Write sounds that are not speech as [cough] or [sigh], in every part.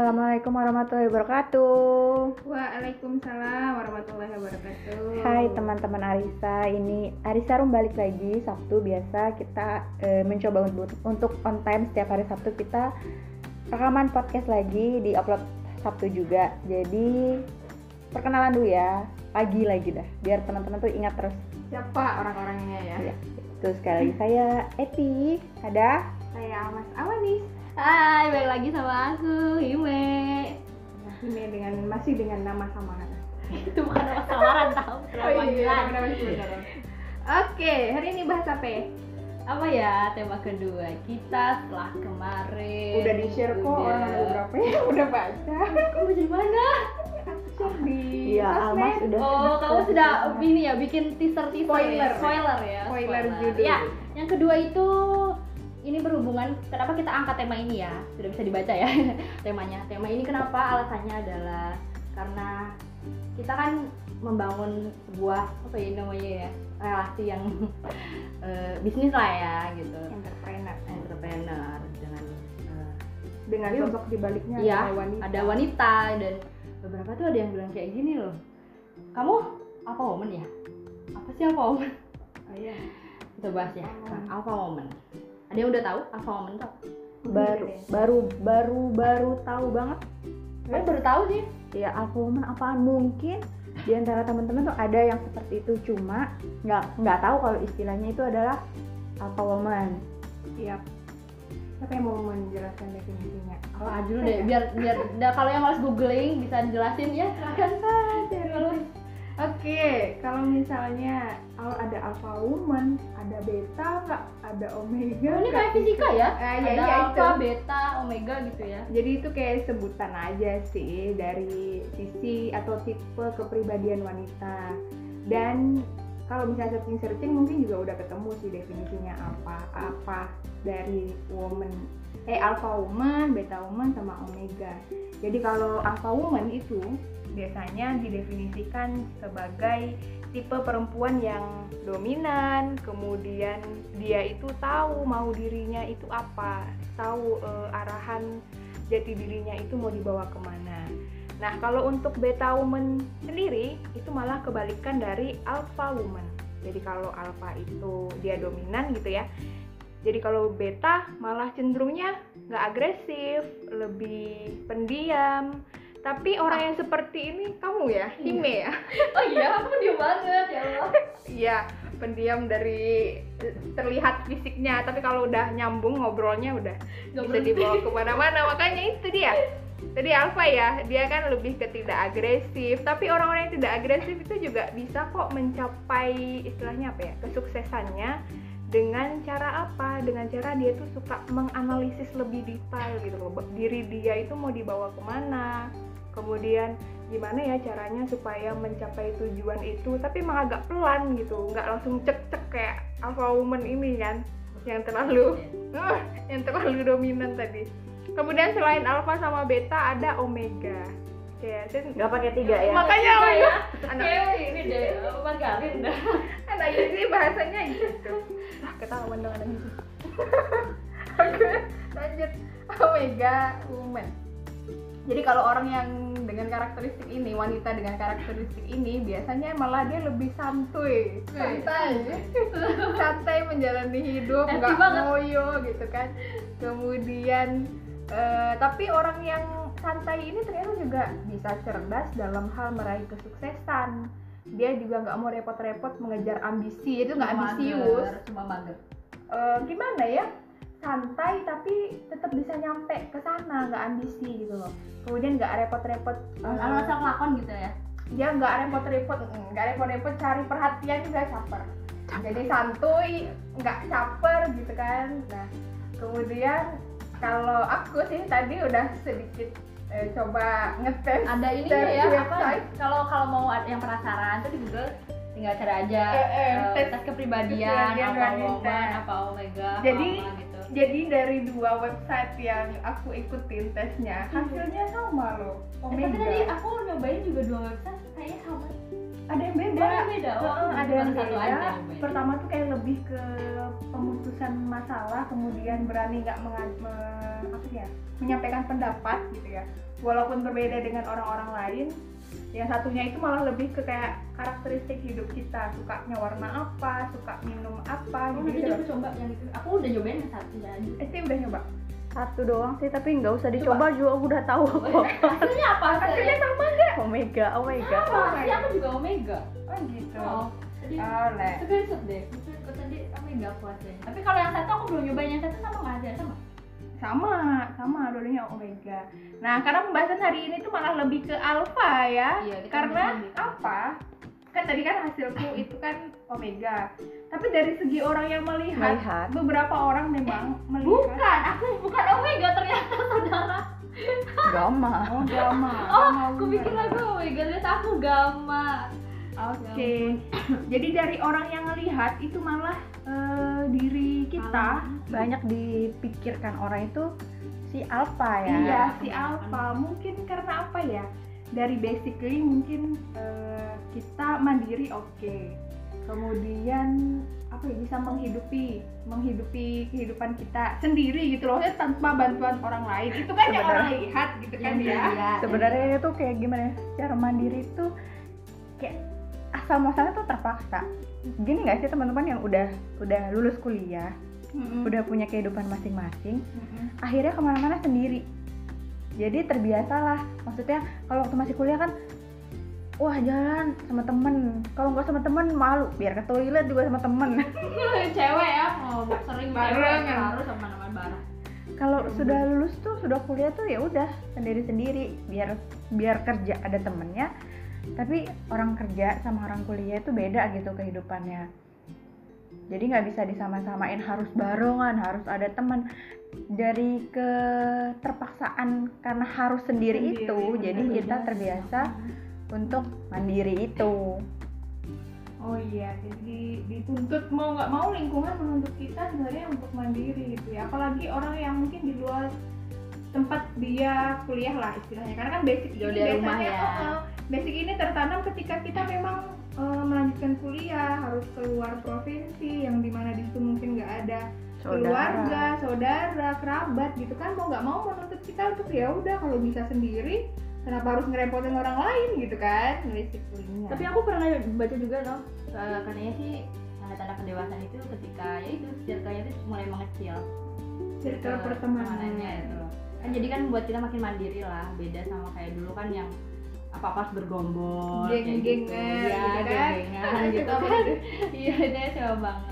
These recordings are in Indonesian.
Assalamualaikum warahmatullahi wabarakatuh. Waalaikumsalam warahmatullahi wabarakatuh. Hai teman-teman Arisa, ini Arisa Rum balik lagi Sabtu biasa kita eh, mencoba untuk, untuk on time setiap hari Sabtu kita rekaman podcast lagi di upload Sabtu juga. Jadi perkenalan dulu ya, pagi lagi dah, biar teman-teman tuh ingat terus. Siapa orang-orangnya ya? Ya, terus sekali lagi saya Eti, ada Saya Mas Awanis. Hai, balik lagi sama aku, Hime Nah, ini dengan masih dengan nama samaran. [laughs] Itu bukan nama samaran tau [laughs] Oh iya, nama masih beneran. Oke, hari ini bahas apa ya? Apa ya tema kedua kita setelah kemarin Udah di share kok udah- orang ada beberapa yang [laughs] udah baca. Kamu di mana? Aku share di Iya, Almas sosmed. udah Oh, kamu sudah ini ya bikin teaser teaser Spoiler. ya? spoiler ya Spoiler judul. Ya, yang kedua itu ini berhubungan kenapa kita angkat tema ini ya? Sudah bisa dibaca ya [laughs] temanya. Tema ini kenapa? Alasannya adalah karena kita kan membangun sebuah apa ya namanya ya relasi yang [laughs] eh, bisnis lah ya gitu. Entrepreneur. Entrepreneur dengan eh, dengan sosok di baliknya Iya, ada wanita. ada wanita dan beberapa tuh ada yang bilang kayak gini loh. Kamu apa woman ya? Apa sih apa woman? Oh, iya. kita bahas ya. Oh. Alpha woman ada yang udah tahu alpha woman tuh apa? baru baru baru baru tahu banget Saya baru tahu sih ya alpha woman apaan mungkin di antara teman-teman tuh ada yang seperti itu cuma nggak nggak tahu kalau istilahnya itu adalah alpha woman Iya. Siapa yang mau menjelaskan definisinya? kalau aja dulu deh biar biar da- kalau yang harus googling bisa dijelasin ya silahkan Terus. Oke, kalau misalnya kalau ada alpha woman, ada beta nggak, ada omega. ini nggak? kayak fisika ya Ah, iya, ada iya, alpha itu. beta omega gitu ya Jadi itu kayak sebutan aja sih dari sisi atau tipe kepribadian wanita. Dan kalau misalnya searching-searching mungkin juga udah ketemu sih definisinya apa apa dari woman eh alpha woman, beta woman sama omega. Jadi kalau alpha woman itu biasanya didefinisikan sebagai tipe perempuan yang dominan, kemudian dia itu tahu mau dirinya itu apa, tahu eh, arahan jati dirinya itu mau dibawa ke mana. Nah, kalau untuk beta woman sendiri itu malah kebalikan dari alpha woman. Jadi kalau alpha itu dia dominan gitu ya. Jadi kalau beta malah cenderungnya nggak agresif, lebih pendiam. Tapi orang yang seperti ini kamu ya, Hime ya. [laughs] oh iya aku dia banget ya Allah Iya, pendiam dari terlihat fisiknya, tapi kalau udah nyambung ngobrolnya udah Nggak bisa berhenti. dibawa [laughs] ke mana-mana. Makanya itu dia. Tadi Alfa ya, dia kan lebih ke tidak agresif. Tapi orang-orang yang tidak agresif itu juga bisa kok mencapai istilahnya apa ya, kesuksesannya dengan cara apa? Dengan cara dia tuh suka menganalisis lebih detail gitu loh. Diri dia itu mau dibawa ke mana? Kemudian gimana ya caranya supaya mencapai tujuan itu? Tapi emang agak pelan gitu nggak langsung cek cek kayak alpha woman ini kan yang terlalu Ah, [laughs] yang terlalu dominan tadi. Kemudian selain alpha sama beta ada omega. Kayak saya nggak pakai tiga ya? Makanya Tiga ya. anak. Ini deh apa dah anak ini bahasanya gitu ketahuan dong anak [laughs] ini oke lanjut. Omega woman. Jadi kalau orang yang dengan karakteristik ini wanita dengan karakteristik ini biasanya malah dia lebih santuy. Santai. [laughs] Santai menjalani hidup nggak ngoyo gitu kan. Kemudian eh, tapi orang yang santai ini ternyata juga bisa cerdas dalam hal meraih kesuksesan dia juga nggak mau repot-repot mengejar ambisi. Itu nggak ambisius. cuma mager. Eh, gimana ya? Santai tapi tetap bisa nyampe ke sana. Nggak ambisi gitu loh. Kemudian nggak repot-repot eh, kalau asal ngelakon gitu ya? dia nggak repot-repot nggak repot-repot cari perhatian juga caper. Jadi santuy nggak caper gitu kan. Nah kemudian kalau aku sih tadi udah sedikit eh, coba ngetes ada ini dari ya? Apa? website. kalau kalau mau ada yang penasaran tuh di Google tinggal cari aja Eh, eh, eh, tes tes kepribadian apa woman apa omega apa Jadi, apa gitu. jadi dari dua website yang aku ikutin tesnya hasilnya sama loh Eh, tapi tadi omega aku nyobain juga dua website kayaknya sama ada yang beda Oh, yang beda. Oh, Heeh, ada yang beda aja pertama tuh kayak lebih ke pemutusan masalah kemudian berani nggak me- apa ya menyampaikan pendapat gitu ya walaupun berbeda dengan orang-orang lain yang satunya itu malah lebih ke kayak karakteristik hidup kita sukanya warna apa suka minum apa Oh, gitu, gitu. coba yang itu. Aku udah nyobain yang satu aja. Eh, sih udah nyoba Satu doang sih, tapi nggak usah dicoba juga aku udah tahu kok. Hasilnya apa? [laughs] hasilnya sama nggak Omega, Omega. Sama, sih aku juga Omega. oh gitu Oh, tadi oh le screenshot deh. Screenshot tadi Omega aku hasilnya. Tapi kalau yang satu aku belum nyobain yang satu sama nggak ada sama. sama sama dulunya omega nah karena pembahasan hari ini tuh malah lebih ke alpha ya Iya, karena apa kan tadi kan hasilku [laughs] itu kan omega tapi dari segi orang yang melihat, Melihat. beberapa orang memang melihat Bukan, aku bukan Omega ternyata saudara. Gamma. [laughs] oh gamma Oh, Gamma aku pikir lagu Omega ternyata aku gamma. oke jadi dari orang yang melihat itu malah eh, diri kita Banyak dipikirkan orang itu si Alpha ya. Iya, si alpha. Mungkin karena apa ya? Dari basically mungkin eh, kita mandiri oke. Kemudian apa ya bisa menghidupi menghidupi kehidupan kita sendiri gitu loh ya tanpa bantuan orang lain itu kan yang orang lihat gitu kan Yang ya dilihat. Sebenarnya itu kayak gimana ya? Secara mandiri itu kayak asal muasalnya tuh terpaksa. Gini nggak sih teman-teman yang udah udah lulus kuliah, Mm-mm. udah punya kehidupan masing-masing, Mm-mm. akhirnya ke mana-mana sendiri. Jadi terbiasalah. Maksudnya kalau waktu masih kuliah kan, wah jalan sama temen. Kalau nggak sama temen malu. Biar ke toilet juga sama temen. [laughs] cewek ya mau sering Bareng. harus sama nama bareng. kalau sudah lulus tuh sudah kuliah tuh ya udah sendiri-sendiri. Biar biar kerja ada temennya. Tapi orang kerja sama orang kuliah itu beda gitu kehidupannya. Jadi nggak bisa disama-samain harus barengan, harus ada teman. Dari keterpaksaan karena harus sendiri, Sendiri, itu, benar, jadi kita terbiasa untuk mandiri itu. Oh iya, jadi dituntut mau nggak mau lingkungan menuntut kita sebenarnya untuk mandiri gitu ya. Apalagi orang yang mungkin di luar tempat dia kuliah lah istilahnya. Karena kan basic Jauh ini biasanya, ya. oh, oh, basic ini tertanam ketika kita memang eh, melanjutkan kuliah harus keluar provinsi yang di mana di situ mungkin nggak ada keluarga, saudara, kerabat gitu kan mau nggak mau menuntut kita untuk ya udah kalau bisa sendiri kenapa harus ngerepotin orang lain gitu kan basically-nya. Tapi aku pernah baca juga loh, eh, katanya sih tanda-tanda kedewasaan itu ketika ya itu circle-nya itu mulai mengecil. circle pertemanannya itu. Kan jadi kan buat kita makin mandiri lah, beda sama kayak dulu kan yang apa-apa harus bergombol kayak gitu. Geng-gengan Iya, gitu kan. geng-gengan gitu Suka [laughs] kan. Iya, itu coba banget.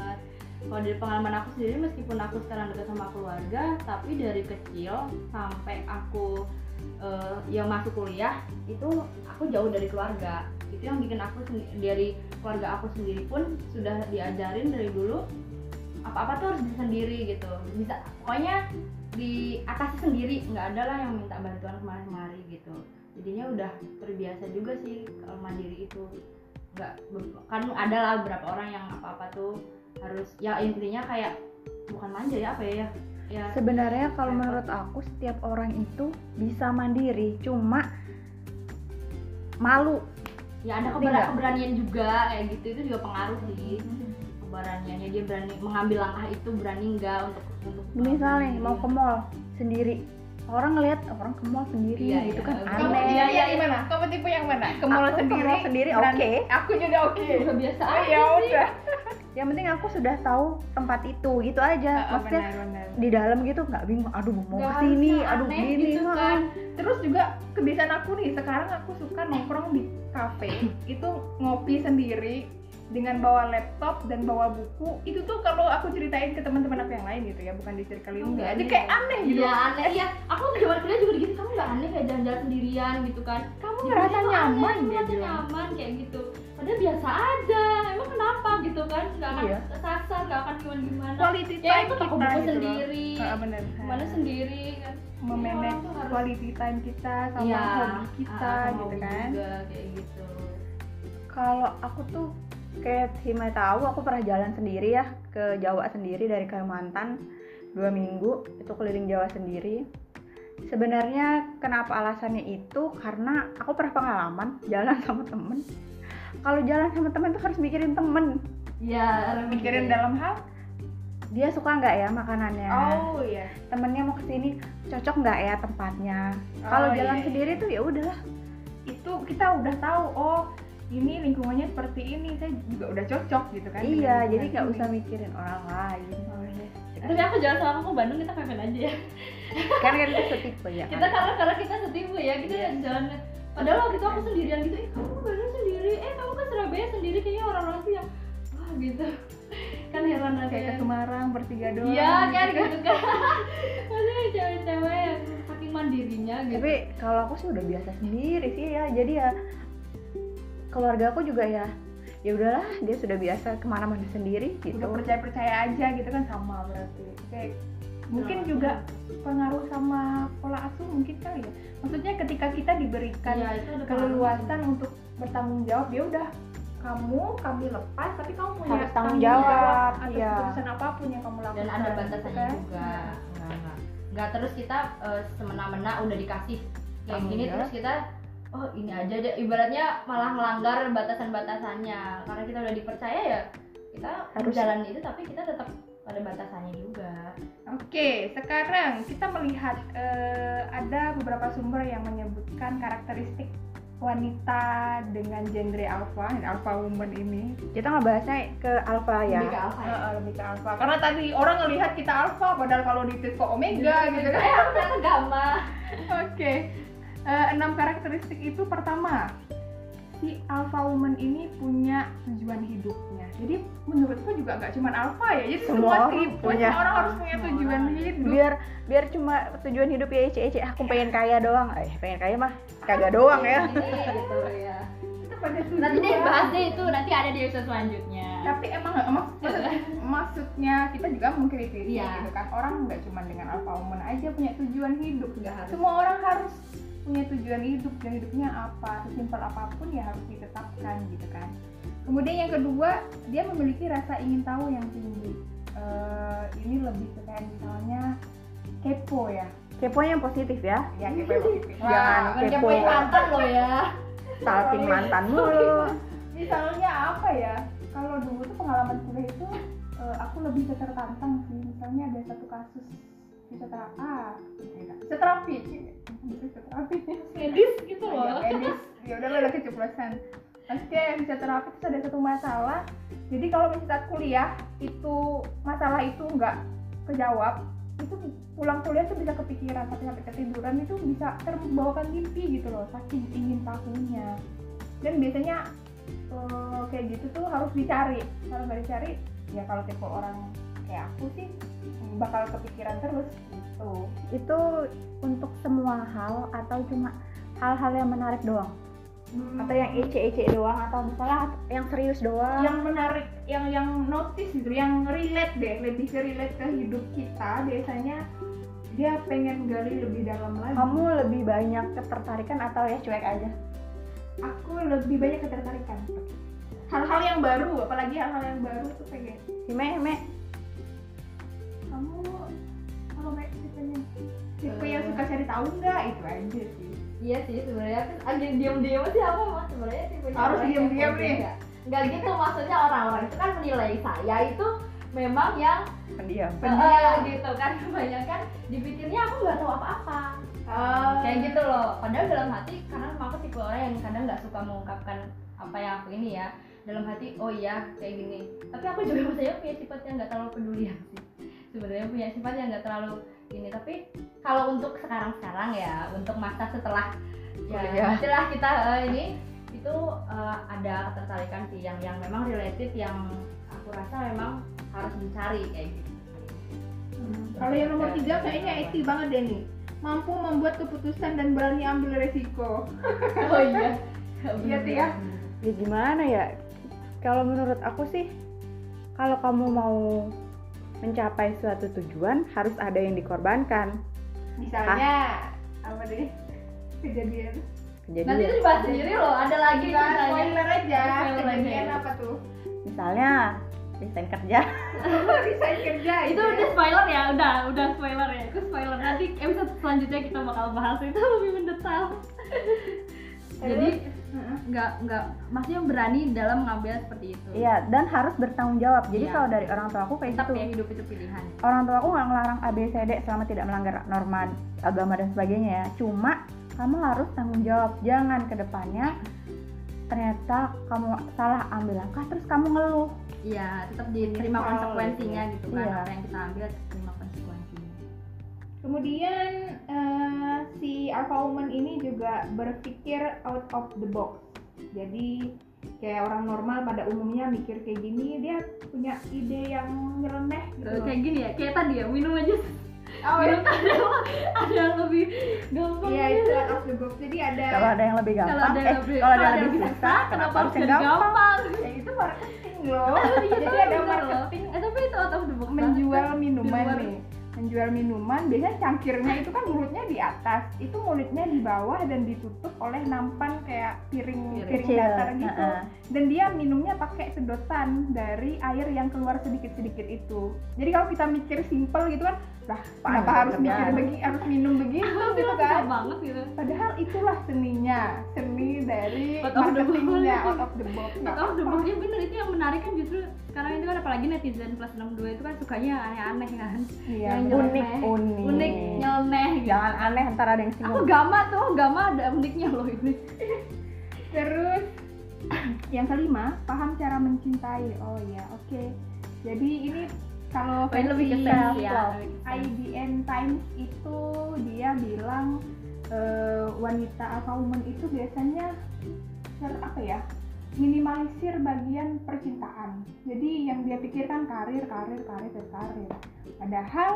Kalau dari pengalaman aku sendiri meskipun aku sekarang dekat sama keluarga, tapi dari kecil sampai aku eh, yang masuk kuliah itu aku jauh dari keluarga. Itu yang bikin aku dari keluarga aku sendiri pun sudah diajarin dari dulu apa-apa tuh harus bisa sendiri gitu. Bisa pokoknya di atasi sendiri nggak ada lah yang minta bantuan kemari-kemari gitu jadinya udah terbiasa juga sih kalau mandiri itu nggak kan ada lah beberapa orang yang apa-apa tuh harus ya intinya kayak bukan manja ya apa ya ya. Sebenarnya kalau Repot. menurut aku setiap orang itu bisa mandiri, cuma malu. ya ada keber- keberanian juga kayak gitu itu juga pengaruh sih. Keberaniannya dia berani mengambil langkah itu berani nggak untuk untuk Misalnya mau ke mall sendiri, orang ngelihat orang ke mall sendiri Iya, gitu iya. kan Kamu Kamu aneh. Iya, iya, iya. gimana? Kamu tipe yang mana? Ke mall Aku ke sendiri? mall sendiri, oke. Aku juga oke. Udah biasa Oh, aja ya udah. Yang penting aku sudah tahu tempat itu, gitu aja. Ah, Maksudnya benar-benar. di dalam gitu nggak bingung. Aduh mau ke sini, aduh gini. gitu ah. kan. Terus juga kebiasaan aku nih, sekarang aku suka nongkrong di kafe, itu ngopi sendiri dengan bawa laptop dan bawa buku. Itu tuh kalau aku ceritain ke teman-teman aku yang lain gitu ya, bukan di circle ini Enggak, Jadi iya. kayak aneh gitu. Iya aneh iya. Aku di zaman kuliah juga gitu. Kamu nggak aneh kayak jalan-jalan sendirian gitu kan? Kamu Gitu, ngerasa itu nyaman aneh, dia ngerasa nyaman kayak gitu. Padahal biasa aja. Emang kenapa gitu kan? Gak akan Iya. sasar, gak akan gimana gimana. Quality Ya time kita buku gitu sendiri. Bener. Mana sendiri kan? memanage Iya, harus- quality time kita sama Iya, hobi kita ah, gitu kan. Juga kayak gitu. Kalau aku tuh kayak Hima tahu aku pernah jalan sendiri ya ke Jawa sendiri dari Kalimantan dua minggu itu keliling Jawa sendiri. Sebenarnya kenapa alasannya itu? Karena aku pernah pengalaman jalan sama temen. Kalau jalan sama temen tuh harus mikirin temen. Iya, mikirin dalam hal dia suka nggak ya makanannya? Oh iya. Temennya mau ke sini cocok nggak ya tempatnya? Oh, kalau iya, jalan iya. sendiri tuh ya udahlah. Itu kita udah tahu oh ini lingkungannya seperti ini saya juga udah cocok gitu kan iya jadi nggak usah mikirin orang lain oh, iya. Tapi aku jalan sama ke Bandung kita fair aja ya. kan kan kita setipe ya Kita karena karena kita setipe ya, kita Iya. jalan Padahal waktu itu aku sendirian gitu, eh kamu Bandung sendiri, eh kamu ke Surabaya sendiri kayaknya orang-orang tuh yang wah gitu. Kan heran aja. kayak ke Semarang bertiga doang Iya kan gitu kan. [laughs] Maksudnya cewek-cewek yang saking mandirinya gitu. tapi kalau aku sih udah biasa sendiri sih ya jadi ya keluarga aku juga ya ya udahlah dia sudah biasa ke mana-mana sendiri gitu. Udah percaya percaya aja gitu kan sama berarti. Kayak mungkin Nah, juga pengaruh sama pola asuh mungkin kali ya. Maksudnya ketika kita diberikan ada keleluasan untuk bertanggung jawab ya udah kamu kami lepas tapi kamu punya Harus tanggung jawab, atas iya. keputusan apa pun yang kamu lakukan dan ada gitu batasannya kan. juga. Nggak nggak. Nggak terus kita eh, semena-mena udah dikasih. Kayak gini jawab. terus kita oh ini aja deh ibaratnya malah melanggar batasan-batasannya karena kita udah dipercaya ya kita Harus. jalan itu tapi kita tetap pada batasannya juga Oke, sekarang kita melihat eh, ada beberapa sumber yang menyebutkan karakteristik wanita dengan genre alpha, alpha woman ini. kita ngebahasnya ke alpha ya Lebih ke alpha ya. Eh, lebih ke alpha. Karena tadi orang ngelihat kita alpha, padahal kalau di kok omega gitu kan. eh gamma Oke, Eh, enam karakteristik itu pertama, si alpha woman ini punya tujuan hidupnya. Jadi menurutku juga nggak cuma alpha ya, jadi Semua semua, orang tipe punya. orang harus punya Semua tujuan orang. hidup. biar biar cuma tujuan hidup ya ece ece aku pengen kaya doang eh pengen kaya mah kagak doang ya Ini gitu ya Kita pada nanti deh bahas deh itu nanti ada di episode selanjutnya tapi emang nggak mak- maksud- maksudnya kita juga mengkritisi Iya. gitu kan orang nggak cuma dengan alpha woman aja punya tujuan hidup Nggak harus. semua orang harus tujuan hidup dan hidupnya apa sesimpel apa pun ya harus ditetapkan gitu kan. Kemudian yang kedua dia memiliki rasa ingin tahu yang tinggi. Eh, ini lebih ke kayak misalnya kepo ya. Keponya yang positif ya? Ya kepo yang positif. [laughs] Jangan kepo. mantan lo ya. Stalking mantan mulu. [laughs] Misalnya apa ya? Kalau dulu tuh pengalaman kuliah itu eh, aku lebih ke tertantang sih. Misalnya ada satu kasus fisioterapi ah fisioterapi fisioterapi medis gitu loh ya ya udah udah keceplosan Oke, fisioterapi itu ada satu masalah. Jadi kalau misalnya kuliah itu masalah itu nggak kejawab, itu pulang kuliah tuh bisa kepikiran sampai sampai ketiduran itu bisa terbawakan mimpi gitu loh, saking ingin tahunya. Dan biasanya eh, kayak gitu tuh harus dicari. Kalau nggak dicari, ya kalau tipe orang kayak aku sih bakal kepikiran terus gitu. itu untuk semua hal atau cuma hal-hal yang menarik doang? Atau yang ece-ece doang atau misalnya yang serius doang? Yang menarik yang yang notice gitu yang relate deh lebih ke relate ke hidup kita biasanya dia pengen gali lebih dalam lagi. Kamu lebih banyak ketertarikan atau ya cuek aja? Aku lebih banyak ketertarikan. Hal-hal yang baru apalagi hal-hal yang baru tuh pengen. Hime, Hime, kamu kalau kayak tipenya tipe yang suka cari tahu nggak? Itu aja sih. Iya sih sebenarnya kan agak diam-diam sih apa mas? Sebenarnya tipe Harus diam-diam nih. nggak? Gitu maksudnya orang-orang itu kan menilai saya itu memang yang pendiam. Eh, gitu kan. [laughs] Kebanyakan dipikirnya aku nggak tahu apa-apa. Oh. kayak gitu loh. Padahal dalam hati karena memang aku tipe orang yang kadang nggak suka mengungkapkan apa yang aku ini ya. Dalam hati oh iya kayak gini. Tapi aku juga maksudnya punya sifat yang nggak terlalu peduli sih sebenarnya punya sifat yang nggak terlalu ini. Tapi kalau untuk sekarang sekarang ya untuk masa setelah ya setelah kita eh, ini itu eh, ada ketertarikan sih yang yang memang related yang aku rasa memang harus dicari kayak gitu. Kalau yang nomor tiga kayaknya IT banget deh nih. Mampu membuat keputusan dan berani ambil resiko. [laughs] Oh iya. Iya, Tia. ya gimana ya? Kalau menurut aku sih kalau kamu mau mencapai suatu tujuan harus ada yang dikorbankan. Misalnya apa deh kejadian. Jadi nanti itu dibahas sendiri loh ada lagi ceritanya. spoiler aja. Kejadian ya. apa tuh? Misalnya desain kerja. [laughs] Resign kerja itu udah spoiler ya udah udah spoiler ya. Itu spoiler. Nanti episode selanjutnya kita bakal bahas itu lebih mendetail. Jadi nggak nggak maksudnya berani dalam mengambil seperti itu. Iya dan harus bertanggung jawab. Jadi Iya. kalau dari orang tua aku kayak tetap gitu. ya hidup itu pilihan. Orang tua aku nggak ngelarang ABCD selama tidak melanggar norma agama dan sebagainya ya. Cuma kamu harus tanggung jawab. Jangan ke depannya ternyata kamu salah ambil langkah terus kamu ngeluh. Iya tetap diterima konsekuensinya gitu kan Iya. apa yang kita ambil Kemudian eh, si alpha woman ini juga berpikir out of the box. Jadi kayak orang normal pada umumnya mikir kayak gini, dia punya ide yang nyeleneh gitu. Loh. kayak gini ya kayak tadi ya minum aja Oh ya, minum ada ada yang lebih gampang iya itu out of the box. Jadi ada kalau ada yang lebih kalau gampang ada eh yang lebih kalau ada kalau yang lebih susah kenapa harus yang jadi gampang [laughs] ya itu marketing loh. Iya, Jadi ada marketing eh tapi itu out of the box menjual minuman nih menjual minuman biasanya cangkirnya itu kan mulutnya di atas itu mulutnya di bawah dan ditutup oleh nampan kayak piring Piring. piring Kecil, datar gitu. Dan dia minumnya pakai sedotan dari air yang keluar sedikit sedikit itu. Jadi kalau kita mikir simple gitu kan lah kenapa Nah, harus mikir begini harus minum begitu gitu kan? banget gitu. Padahal itulah seninya seni dari Out of the box. marketingnya out of the box. The ya bener itu yang menarik kan justru sekarang itu kan apalagi netizen plus 62 itu kan sukanya aneh-aneh kan. Iya Yang unik unik. Unik nyeleneh gitu. Jangan aneh ntar ada yang aku singgung gama tuh gama ada uniknya loh ini. [laughs] Terus [clears throat] yang kelima, paham cara mencintai. Oh ya, oke. Jadi ini kalau ini lebih ke versi ya lebih self. IDN Times itu dia bilang eh, wanita alpha woman itu biasanya ter apa ya minimalisir bagian percintaan. Jadi yang dia pikirkan karir, karir, karir, dan karir. Padahal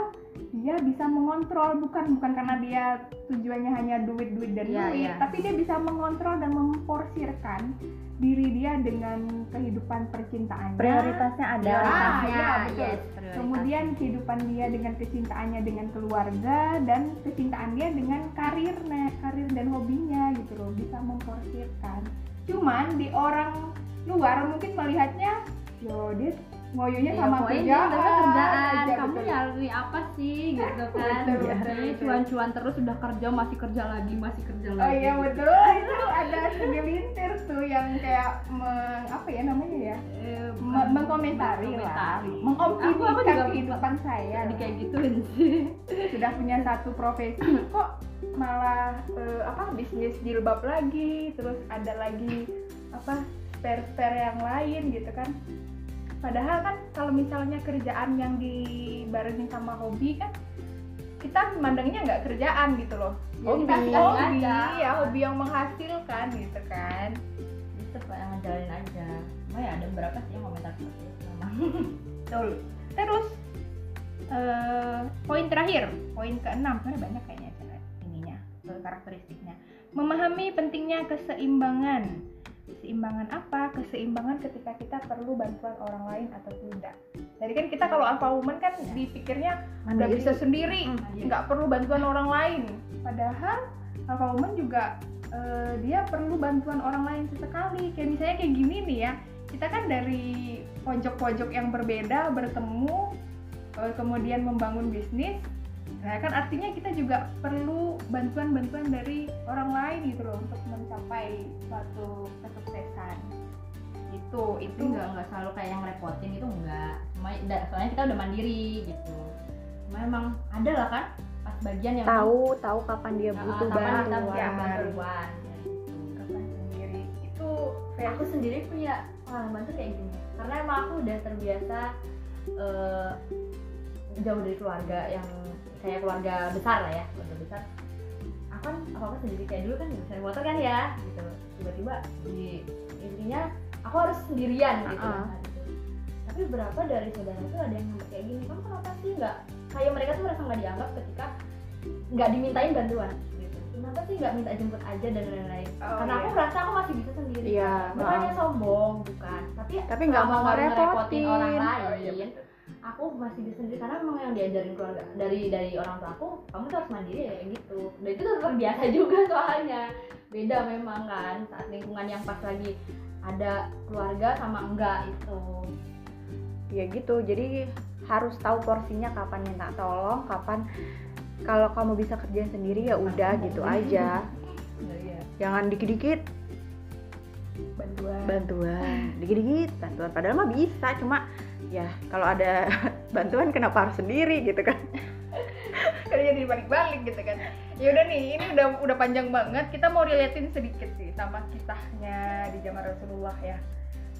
dia bisa mengontrol bukan bukan karena dia tujuannya hanya duit, duit dan Iya, duit, iya. tapi dia bisa mengontrol dan memporsirkan diri dia dengan kehidupan percintaannya. prioritasnya ada prioritasnya iya, betul. yes, prioritas. Kemudian kehidupan dia dengan kecintaannya dengan keluarga dan kecintaan dia dengan karir, karir dan hobinya gitu loh bisa memporsirkan. Cuman di orang luar mungkin melihatnya, yo dia ngoyonya Ya, sama pokoknya kerjaan, kerjaan. Aja, kamu betul. nyari apa sih [laughs] gitu kan? Iya, betul. cuan-cuan terus udah kerja masih kerja lagi masih kerja Oh lagi. iya gitu. betul. [laughs] Itu ada segelintir tuh yang kayak meng, apa ya namanya ya? Eh, Me- bukan mengkomentari lah, juga kehidupan saya. jadi kayak gituin sih. [laughs] Sudah punya satu profesi kok malah eh, apa bisnis jilbab lagi terus ada lagi apa spare spare yang lain gitu kan padahal kan kalau misalnya kerjaan yang dibarengin sama hobi kan kita memandangnya nggak kerjaan gitu loh. Hobi, kita hobi. hobi aja. ya hobi yang menghasilkan gitu kan. Bisa pak yang ngejalanin aja. Cuma ya ada beberapa sih yang komentar seperti itu memang [laughs] betul. Terus eh, poin terakhir poin keenam. Sebenarnya banyak kayaknya ininya karakteristiknya. Memahami pentingnya keseimbangan keseimbangan apa? Keseimbangan ketika kita perlu bantuan orang lain atau tidak. Jadi kan kita kalau alpha woman kan dipikirnya udah Mandiri. bisa sendiri mandiri. nggak perlu bantuan orang lain. Padahal alpha woman juga eh, dia perlu bantuan orang lain sesekali. Kayak misalnya kayak gini nih ya kita kan dari pojok-pojok yang berbeda bertemu eh, kemudian membangun bisnis nah kan artinya kita juga perlu bantuan-bantuan dari orang lain gitu loh untuk mencapai suatu kesuksesan. Itu itu itu nggak nggak selalu kayak yang repotin itu enggak soalnya kita udah mandiri gitu. Cuma emang ada lah kan pas bagian yang tahu tahu kapan dia butuh kapan kita bantuan. butuh bantuan ya gitu. kapan sendiri. Itu aku sendiri punya pengalaman tuh kayak gini. Karena emang aku udah terbiasa eh, jauh dari keluarga yang kayak keluarga besar lah ya keluarga besar aku kan apa apa sendiri kayak dulu kan bisa motor kan ya gitu tiba-tiba di intinya aku harus sendirian gitu Ah. kan tapi beberapa dari saudara tuh ada yang sampai kayak gini kamu kenapa sih nggak kayak mereka tuh merasa nggak dianggap ketika nggak dimintain bantuan gitu kenapa sih nggak minta jemput aja dan lain-lain Oh, karena aku iya. merasa aku masih bisa sendiri Iya, bukannya sombong bukan tapi Tapi nggak mau ngerepotin. orang Oh, iya, lain betul. Aku masih bisa sendiri karena memang yang diajarin keluarga dari dari orang tua aku kamu tuh harus mandiri ya kayak gitu. Dan itu tuh terbiasa juga soalnya. Beda memang kan saat lingkungan yang pas lagi ada keluarga sama enggak itu. Ya gitu jadi harus tahu porsinya kapan minta tolong kapan kalau kamu bisa kerja sendiri ya udah gitu aja. [laughs] Iya. jangan dikit-dikit. Bantuan. Bantuan. Dikit-dikit bantuan. Padahal mah bisa cuma ya kalau ada [laughs] bantuan kenapa harus sendiri gitu kan? [laughs] Karena jadi balik-balik gitu kan. Ya udah nih ini udah udah panjang banget. Kita mau relatin sedikit sih sama kisahnya di zaman Rasulullah ya.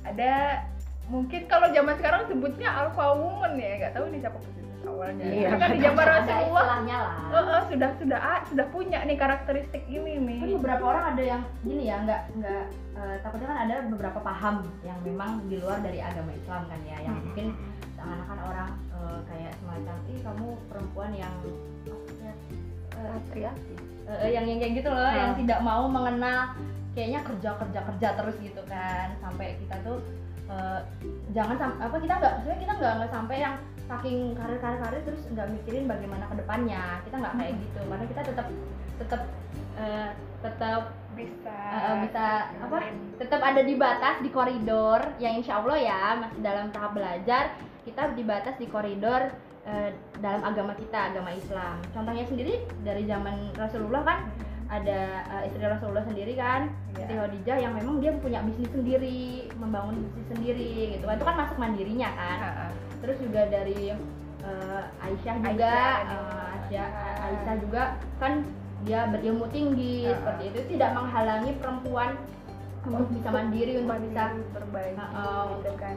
Ada mungkin kalau zaman sekarang sebutnya alpha woman ya nggak tahu nih siapa penulis awalnya. Iya. Kan zaman [laughs] Rasulullah eh, eh, sudah sudah ah, sudah punya nih karakteristik ini nih kan beberapa orang ada yang gini ya nggak nggak eh, takutnya kan ada beberapa paham yang memang di luar dari agama Islam kan ya yang mungkin seakan-akan orang eh, kayak semacam ih kamu perempuan yang eh, yang yang kayak gitu loh Hmm. yang tidak mau mengenal kayaknya kerja kerja kerja terus gitu kan sampai kita tuh eh, jangan sam- apa kita nggak maksudnya kita nggak nggak sampai yang saking karir karir karir terus nggak mikirin bagaimana ke depannya kita nggak kayak gitu karena kita tetap tetap eh, tetap bisa Eh, bisa apa tetap ada di batas di koridor. Yang insya Allah ya masih dalam tahap belajar kita di batas di koridor eh, dalam agama kita agama Islam. Contohnya sendiri dari zaman Rasulullah kan ada eh, istri Rasulullah sendiri kan Iya. Siti Khadijah yang memang dia punya bisnis sendiri membangun bisnis sendiri gitu kan itu kan masuk mandirinya kan Ah, ah. terus juga dari eh, Aisyah juga Aisyah, eh, ada. Aisyah, Aisyah juga kan dia berilmu tinggi Ah. seperti itu tidak menghalangi perempuan untuk bisa mandiri untuk bisa berbaik Ah, ah. gitu kan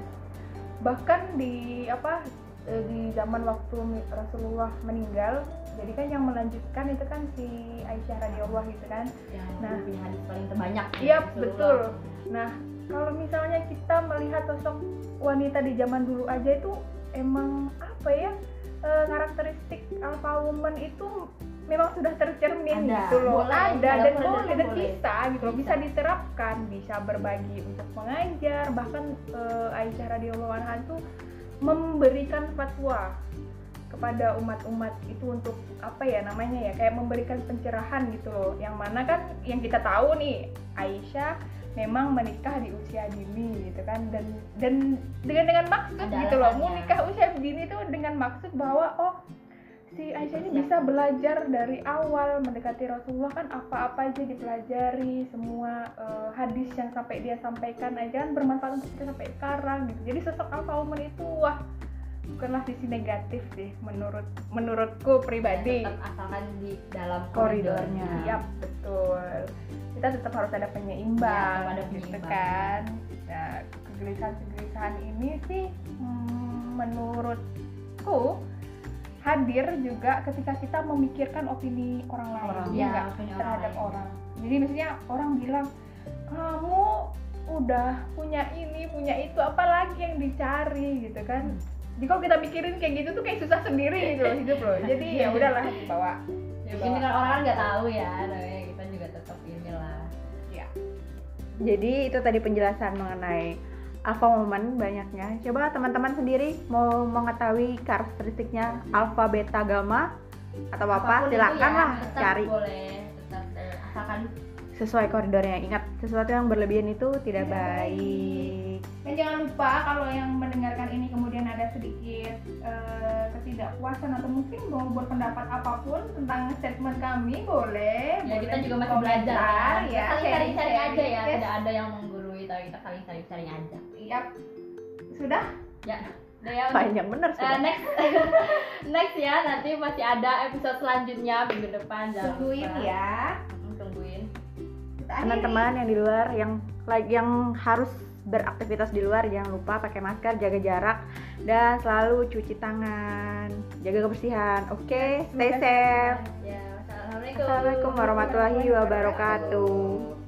bahkan di apa di zaman waktu Rasulullah meninggal jadi kan yang melanjutkan itu kan si Aisyah radhiyallahu gitu kan. Yang Nah. punya hadis paling terbanyak ya, Iya betul. Nah kalau misalnya kita melihat sosok wanita di zaman dulu aja itu emang apa ya eh, karakteristik alpha woman itu memang sudah tercermin Ada, gitu loh. Boleh, ada dalam dan boleh dan bisa gitu loh. Bisa diterapkan bisa berbagi untuk mengajar. Bahkan eh, Aisyah radhiyallahu anha itu memberikan fatwa kepada umat-umat itu untuk apa ya namanya ya kayak memberikan pencerahan gitu loh. Yang mana kan yang kita tahu nih Aisyah memang menikah di usia dini gitu kan. Dan dan dengan dengan maksud Ada gitu loh. Mau nikah usia dini itu dengan maksud bahwa oh si Aisyah ini bisa belajar dari awal mendekati Rasulullah kan apa-apa aja dipelajari semua eh, hadis yang sampai dia sampaikan aja kan bermanfaat untuk kita sampai sekarang gitu. Jadi sosok alpha woman itu wah bukanlah sisi negatif sih menurut menurutku pribadi tetap asalkan di dalam Koridornya. Iya betul. Kita tetap harus ada penyeimbang, Iya, ada gitu penyeimbang. kan. Nah, kegelisahan-kegelisahan ini sih hmm, menurutku hadir juga ketika kita memikirkan opini orang lain, Orang. ya Iya, nggak? opini orang terhadap lain. orang. Jadi misalnya orang bilang kamu udah punya ini, punya itu, apalagi yang dicari gitu kan. Jadi kalau kita mikirin kayak gitu tuh kayak susah sendiri gitu loh hidup loh. [laughs] Jadi ya udahlah dibawa. ya mungkin kan orang kan nggak tahu ya namanya kita juga tetap inilah Ya. jadi itu tadi penjelasan mengenai alpha woman banyaknya coba teman-teman sendiri mau mengetahui karakteristiknya alpha beta gamma atau apa Apa pun itu silakan ya, lah tetap cari boleh tetap eh, asalkan sesuai koridornya ingat sesuatu yang berlebihan itu tidak Tidak baik Dan jangan lupa kalau yang mendengarkan ini kemudian ada sedikit eh, ketidakpuasan atau mungkin mau berpendapat apa pun tentang statement kami boleh. ya boleh kita juga masih belajar kan ya. saling sharing-sharing aja ya Yes. tidak ada yang menggurui tapi kita saling sharing-sharing aja Yap. Sudah? ya ya panjang bener Eh, sudah next [laughs] next ya nanti masih ada episode selanjutnya minggu depan jangan Tungguin ya. Teman-teman yang di luar yang like yang harus beraktivitas di luar jangan lupa pakai masker jaga jarak dan selalu cuci tangan jaga kebersihan. Oke stay safe. Ya wassalamualaikum. Assalamualaikum warahmatullahi wabarakatuh